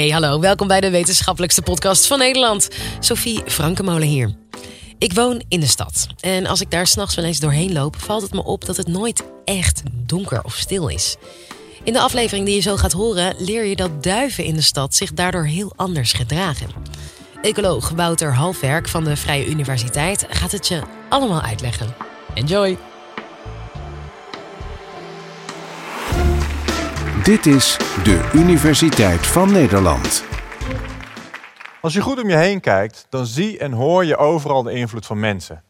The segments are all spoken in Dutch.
Hey, hallo. Welkom bij de wetenschappelijkste podcast van Nederland. Sophie Frankenmolen hier. Ik woon in de stad. En als ik daar s'nachts wel eens doorheen loop, valt het me op dat het nooit echt donker of stil is. In de aflevering die je zo gaat horen, leer je dat duiven in de stad zich daardoor heel anders gedragen. Ecoloog Wouter Halfwerk van de Vrije Universiteit gaat het je allemaal uitleggen. Enjoy! Dit is de Universiteit van Nederland. Als je goed om je heen kijkt, dan zie en hoor je overal de invloed van mensen.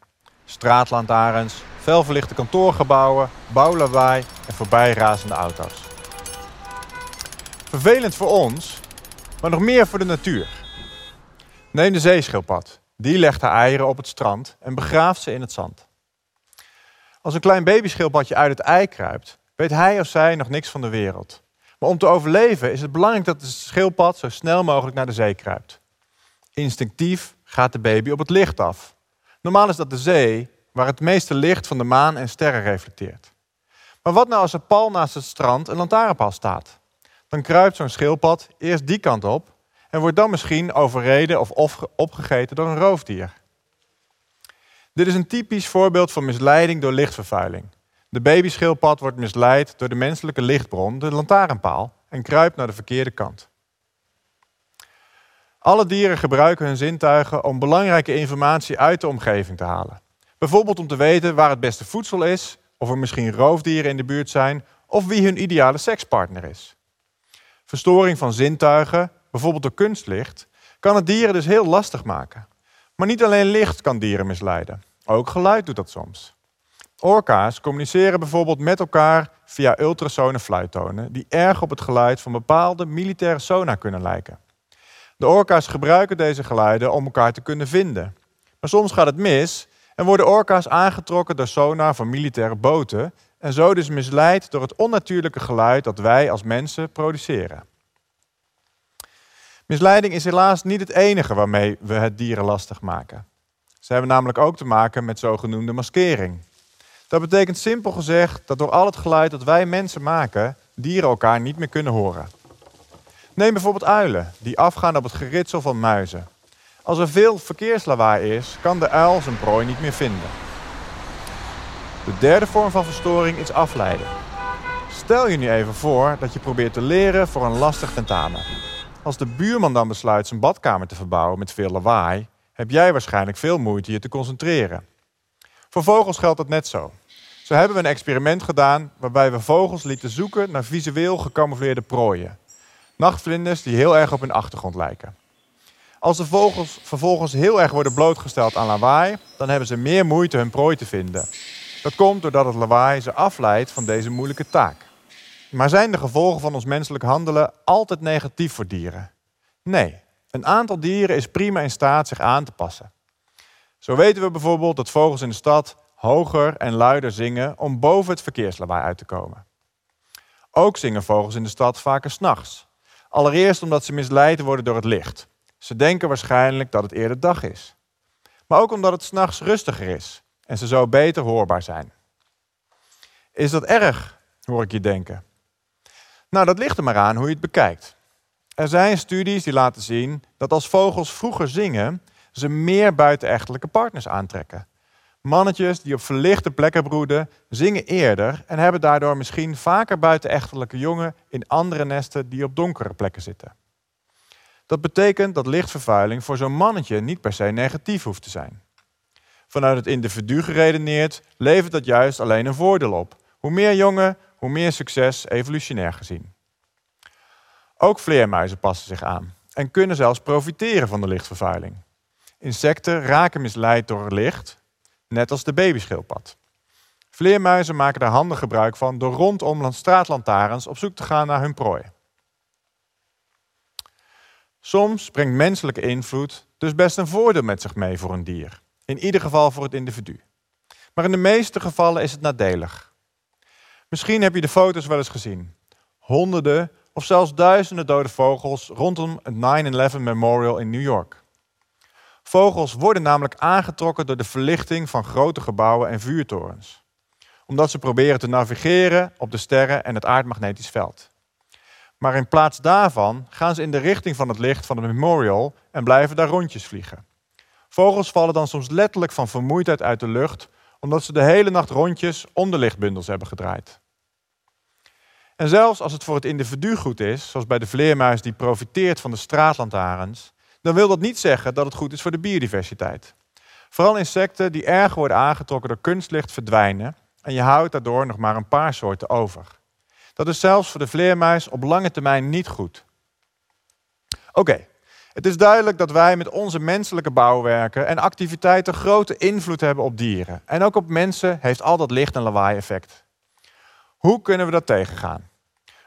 Straatlantaarns, felverlichte kantoorgebouwen, bouwlawaai en voorbijrazende auto's. Vervelend voor ons, maar nog meer voor de natuur. Neem de zeeschildpad. Die legt haar eieren op het strand en begraaft ze in het zand. Als een klein babyschildpadje uit het ei kruipt, weet hij of zij nog niks van de wereld. Maar om te overleven is het belangrijk dat de schildpad zo snel mogelijk naar de zee kruipt. Instinctief gaat de baby op het licht af. Normaal is dat de zee, waar het meeste licht van de maan en sterren reflecteert. Maar wat nou als er pal naast het strand een lantaarnpaal staat? Dan kruipt zo'n schildpad eerst die kant op en wordt dan misschien overreden of opgegeten door een roofdier. Dit is een typisch voorbeeld van misleiding door lichtvervuiling. De babyschildpad wordt misleid door de menselijke lichtbron, de lantaarnpaal, en kruipt naar de verkeerde kant. Alle dieren gebruiken hun zintuigen om belangrijke informatie uit de omgeving te halen. Bijvoorbeeld om te weten waar het beste voedsel is, of er misschien roofdieren in de buurt zijn, of wie hun ideale sekspartner is. Verstoring van zintuigen, bijvoorbeeld door kunstlicht, kan het dieren dus heel lastig maken. Maar niet alleen licht kan dieren misleiden, ook geluid doet dat soms. Orka's communiceren bijvoorbeeld met elkaar via ultrasone fluittonen, die erg op het geluid van bepaalde militaire sonar kunnen lijken. De orka's gebruiken deze geluiden om elkaar te kunnen vinden. Maar soms gaat het mis en worden orka's aangetrokken door sonar van militaire boten en zo dus misleid door het onnatuurlijke geluid dat wij als mensen produceren. Misleiding is helaas niet het enige waarmee we het dieren lastig maken. Ze hebben namelijk ook te maken met zogenoemde maskering. Dat betekent simpel gezegd dat door al het geluid dat wij mensen maken, dieren elkaar niet meer kunnen horen. Neem bijvoorbeeld uilen, die afgaan op het geritsel van muizen. Als er veel verkeerslawaai is, kan de uil zijn prooi niet meer vinden. De derde vorm van verstoring is afleiden. Stel je nu even voor dat je probeert te leren voor een lastig tentamen. Als de buurman dan besluit zijn badkamer te verbouwen met veel lawaai, heb jij waarschijnlijk veel moeite je te concentreren. Voor vogels geldt dat net zo. Zo hebben we een experiment gedaan waarbij we vogels lieten zoeken naar visueel gecamoufleerde prooien. Nachtvlinders die heel erg op hun achtergrond lijken. Als de vogels vervolgens heel erg worden blootgesteld aan lawaai, dan hebben ze meer moeite hun prooi te vinden. Dat komt doordat het lawaai ze afleidt van deze moeilijke taak. Maar zijn de gevolgen van ons menselijk handelen altijd negatief voor dieren? Nee, een aantal dieren is prima in staat zich aan te passen. Zo weten we bijvoorbeeld dat vogels in de stad hoger en luider zingen om boven het verkeerslawaai uit te komen. Ook zingen vogels in de stad vaker s'nachts. Allereerst omdat ze misleid worden door het licht. Ze denken waarschijnlijk dat het eerder dag is. Maar ook omdat het s'nachts rustiger is en ze zo beter hoorbaar zijn. Is dat erg, hoor ik je denken? Nou, dat ligt er maar aan hoe je het bekijkt. Er zijn studies die laten zien dat als vogels vroeger zingen, ze meer buitenechtelijke partners aantrekken. Mannetjes die op verlichte plekken broeden, zingen eerder en hebben daardoor misschien vaker buitenechtelijke jongen in andere nesten die op donkere plekken zitten. Dat betekent dat lichtvervuiling voor zo'n mannetje niet per se negatief hoeft te zijn. Vanuit het individu geredeneerd levert dat juist alleen een voordeel op. Hoe meer jongen, hoe meer succes evolutionair gezien. Ook vleermuizen passen zich aan en kunnen zelfs profiteren van de lichtvervuiling. Insecten raken misleid door licht, net als de babyschildpad. Vleermuizen maken daar handig gebruik van door rondom straatlantaarns op zoek te gaan naar hun prooi. Soms brengt menselijke invloed dus best een voordeel met zich mee voor een dier. In ieder geval voor het individu. Maar in de meeste gevallen is het nadelig. Misschien heb je de foto's wel eens gezien. Honderden of zelfs duizenden dode vogels rondom het 9-11 Memorial in New York. Vogels worden namelijk aangetrokken door de verlichting van grote gebouwen en vuurtorens. Omdat ze proberen te navigeren op de sterren en het aardmagnetisch veld. Maar in plaats daarvan gaan ze in de richting van het licht van het memorial en blijven daar rondjes vliegen. Vogels vallen dan soms letterlijk van vermoeidheid uit de lucht, omdat ze de hele nacht rondjes om de lichtbundels hebben gedraaid. En zelfs als het voor het individu goed is, zoals bij de vleermuis die profiteert van de straatlantaarns, dan wil dat niet zeggen dat het goed is voor de biodiversiteit. Vooral insecten die erg worden aangetrokken door kunstlicht verdwijnen en je houdt daardoor nog maar een paar soorten over. Dat is zelfs voor de vleermuis op lange termijn niet goed. Oké, het is duidelijk dat wij met onze menselijke bouwwerken en activiteiten grote invloed hebben op dieren. En ook op mensen heeft al dat licht- en lawaai-effect. Hoe kunnen we dat tegengaan?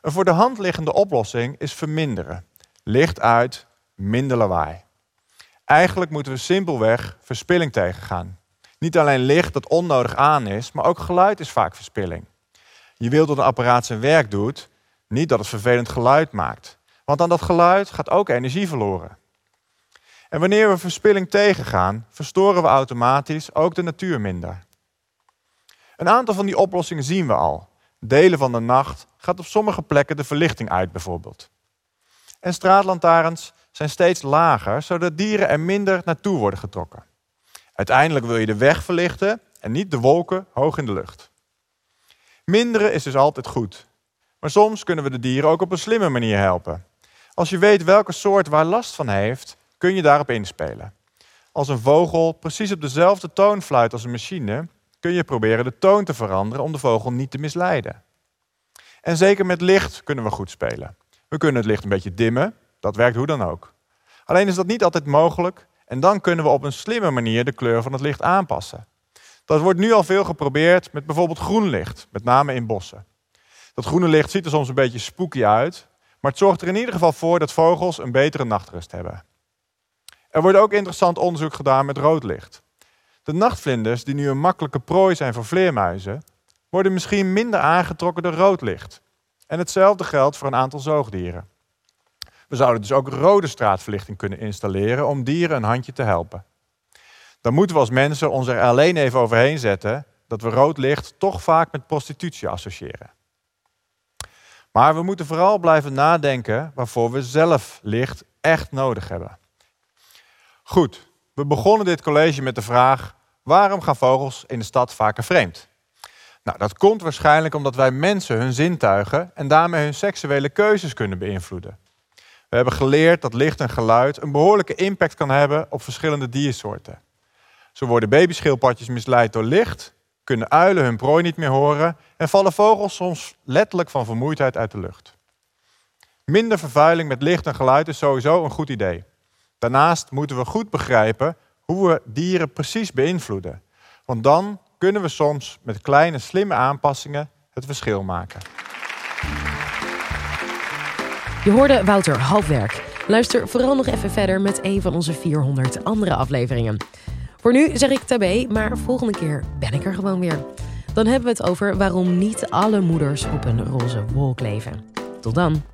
Een voor de hand liggende oplossing is verminderen. Licht uit, minder lawaai. Eigenlijk moeten we simpelweg verspilling tegengaan. Niet alleen licht dat onnodig aan is, maar ook geluid is vaak verspilling. Je wilt dat een apparaat zijn werk doet, niet dat het vervelend geluid maakt. Want aan dat geluid gaat ook energie verloren. En wanneer we verspilling tegengaan, verstoren we automatisch ook de natuur minder. Een aantal van die oplossingen zien we al. Delen van de nacht gaat op sommige plekken de verlichting uit bijvoorbeeld. En straatlantaarns zijn steeds lager, zodat dieren er minder naartoe worden getrokken. Uiteindelijk wil je de weg verlichten en niet de wolken hoog in de lucht. Minderen is dus altijd goed. Maar soms kunnen we de dieren ook op een slimme manier helpen. Als je weet welke soort waar last van heeft, kun je daarop inspelen. Als een vogel precies op dezelfde toon fluit als een machine, kun je proberen de toon te veranderen om de vogel niet te misleiden. En zeker met licht kunnen we goed spelen. We kunnen het licht een beetje dimmen, dat werkt hoe dan ook. Alleen is dat niet altijd mogelijk en dan kunnen we op een slimme manier de kleur van het licht aanpassen. Dat wordt nu al veel geprobeerd met bijvoorbeeld groen licht, met name in bossen. Dat groene licht ziet er soms een beetje spooky uit, maar het zorgt er in ieder geval voor dat vogels een betere nachtrust hebben. Er wordt ook interessant onderzoek gedaan met rood licht. De nachtvlinders, die nu een makkelijke prooi zijn voor vleermuizen, worden misschien minder aangetrokken door rood licht. En hetzelfde geldt voor een aantal zoogdieren. We zouden dus ook rode straatverlichting kunnen installeren om dieren een handje te helpen. Dan moeten we als mensen ons er alleen even overheen zetten dat we rood licht toch vaak met prostitutie associëren. Maar we moeten vooral blijven nadenken waarvoor we zelf licht echt nodig hebben. Goed, we begonnen dit college met de vraag: waarom gaan vogels in de stad vaker vreemd? Nou, dat komt waarschijnlijk omdat wij mensen hun zintuigen en daarmee hun seksuele keuzes kunnen beïnvloeden. We hebben geleerd dat licht en geluid een behoorlijke impact kan hebben op verschillende diersoorten. Zo worden babyschildpadjes misleid door licht, kunnen uilen hun prooi niet meer horen en vallen vogels soms letterlijk van vermoeidheid uit de lucht. Minder vervuiling met licht en geluid is sowieso een goed idee. Daarnaast moeten we goed begrijpen hoe we dieren precies beïnvloeden. Want dan kunnen we soms met kleine slimme aanpassingen het verschil maken. Je hoorde Wouter Halfwerk. Luister vooral nog even verder met een van onze 400 andere afleveringen. Voor nu zeg ik tabé, maar volgende keer ben ik er gewoon weer. Dan hebben we het over waarom niet alle moeders op een roze wolk leven. Tot dan.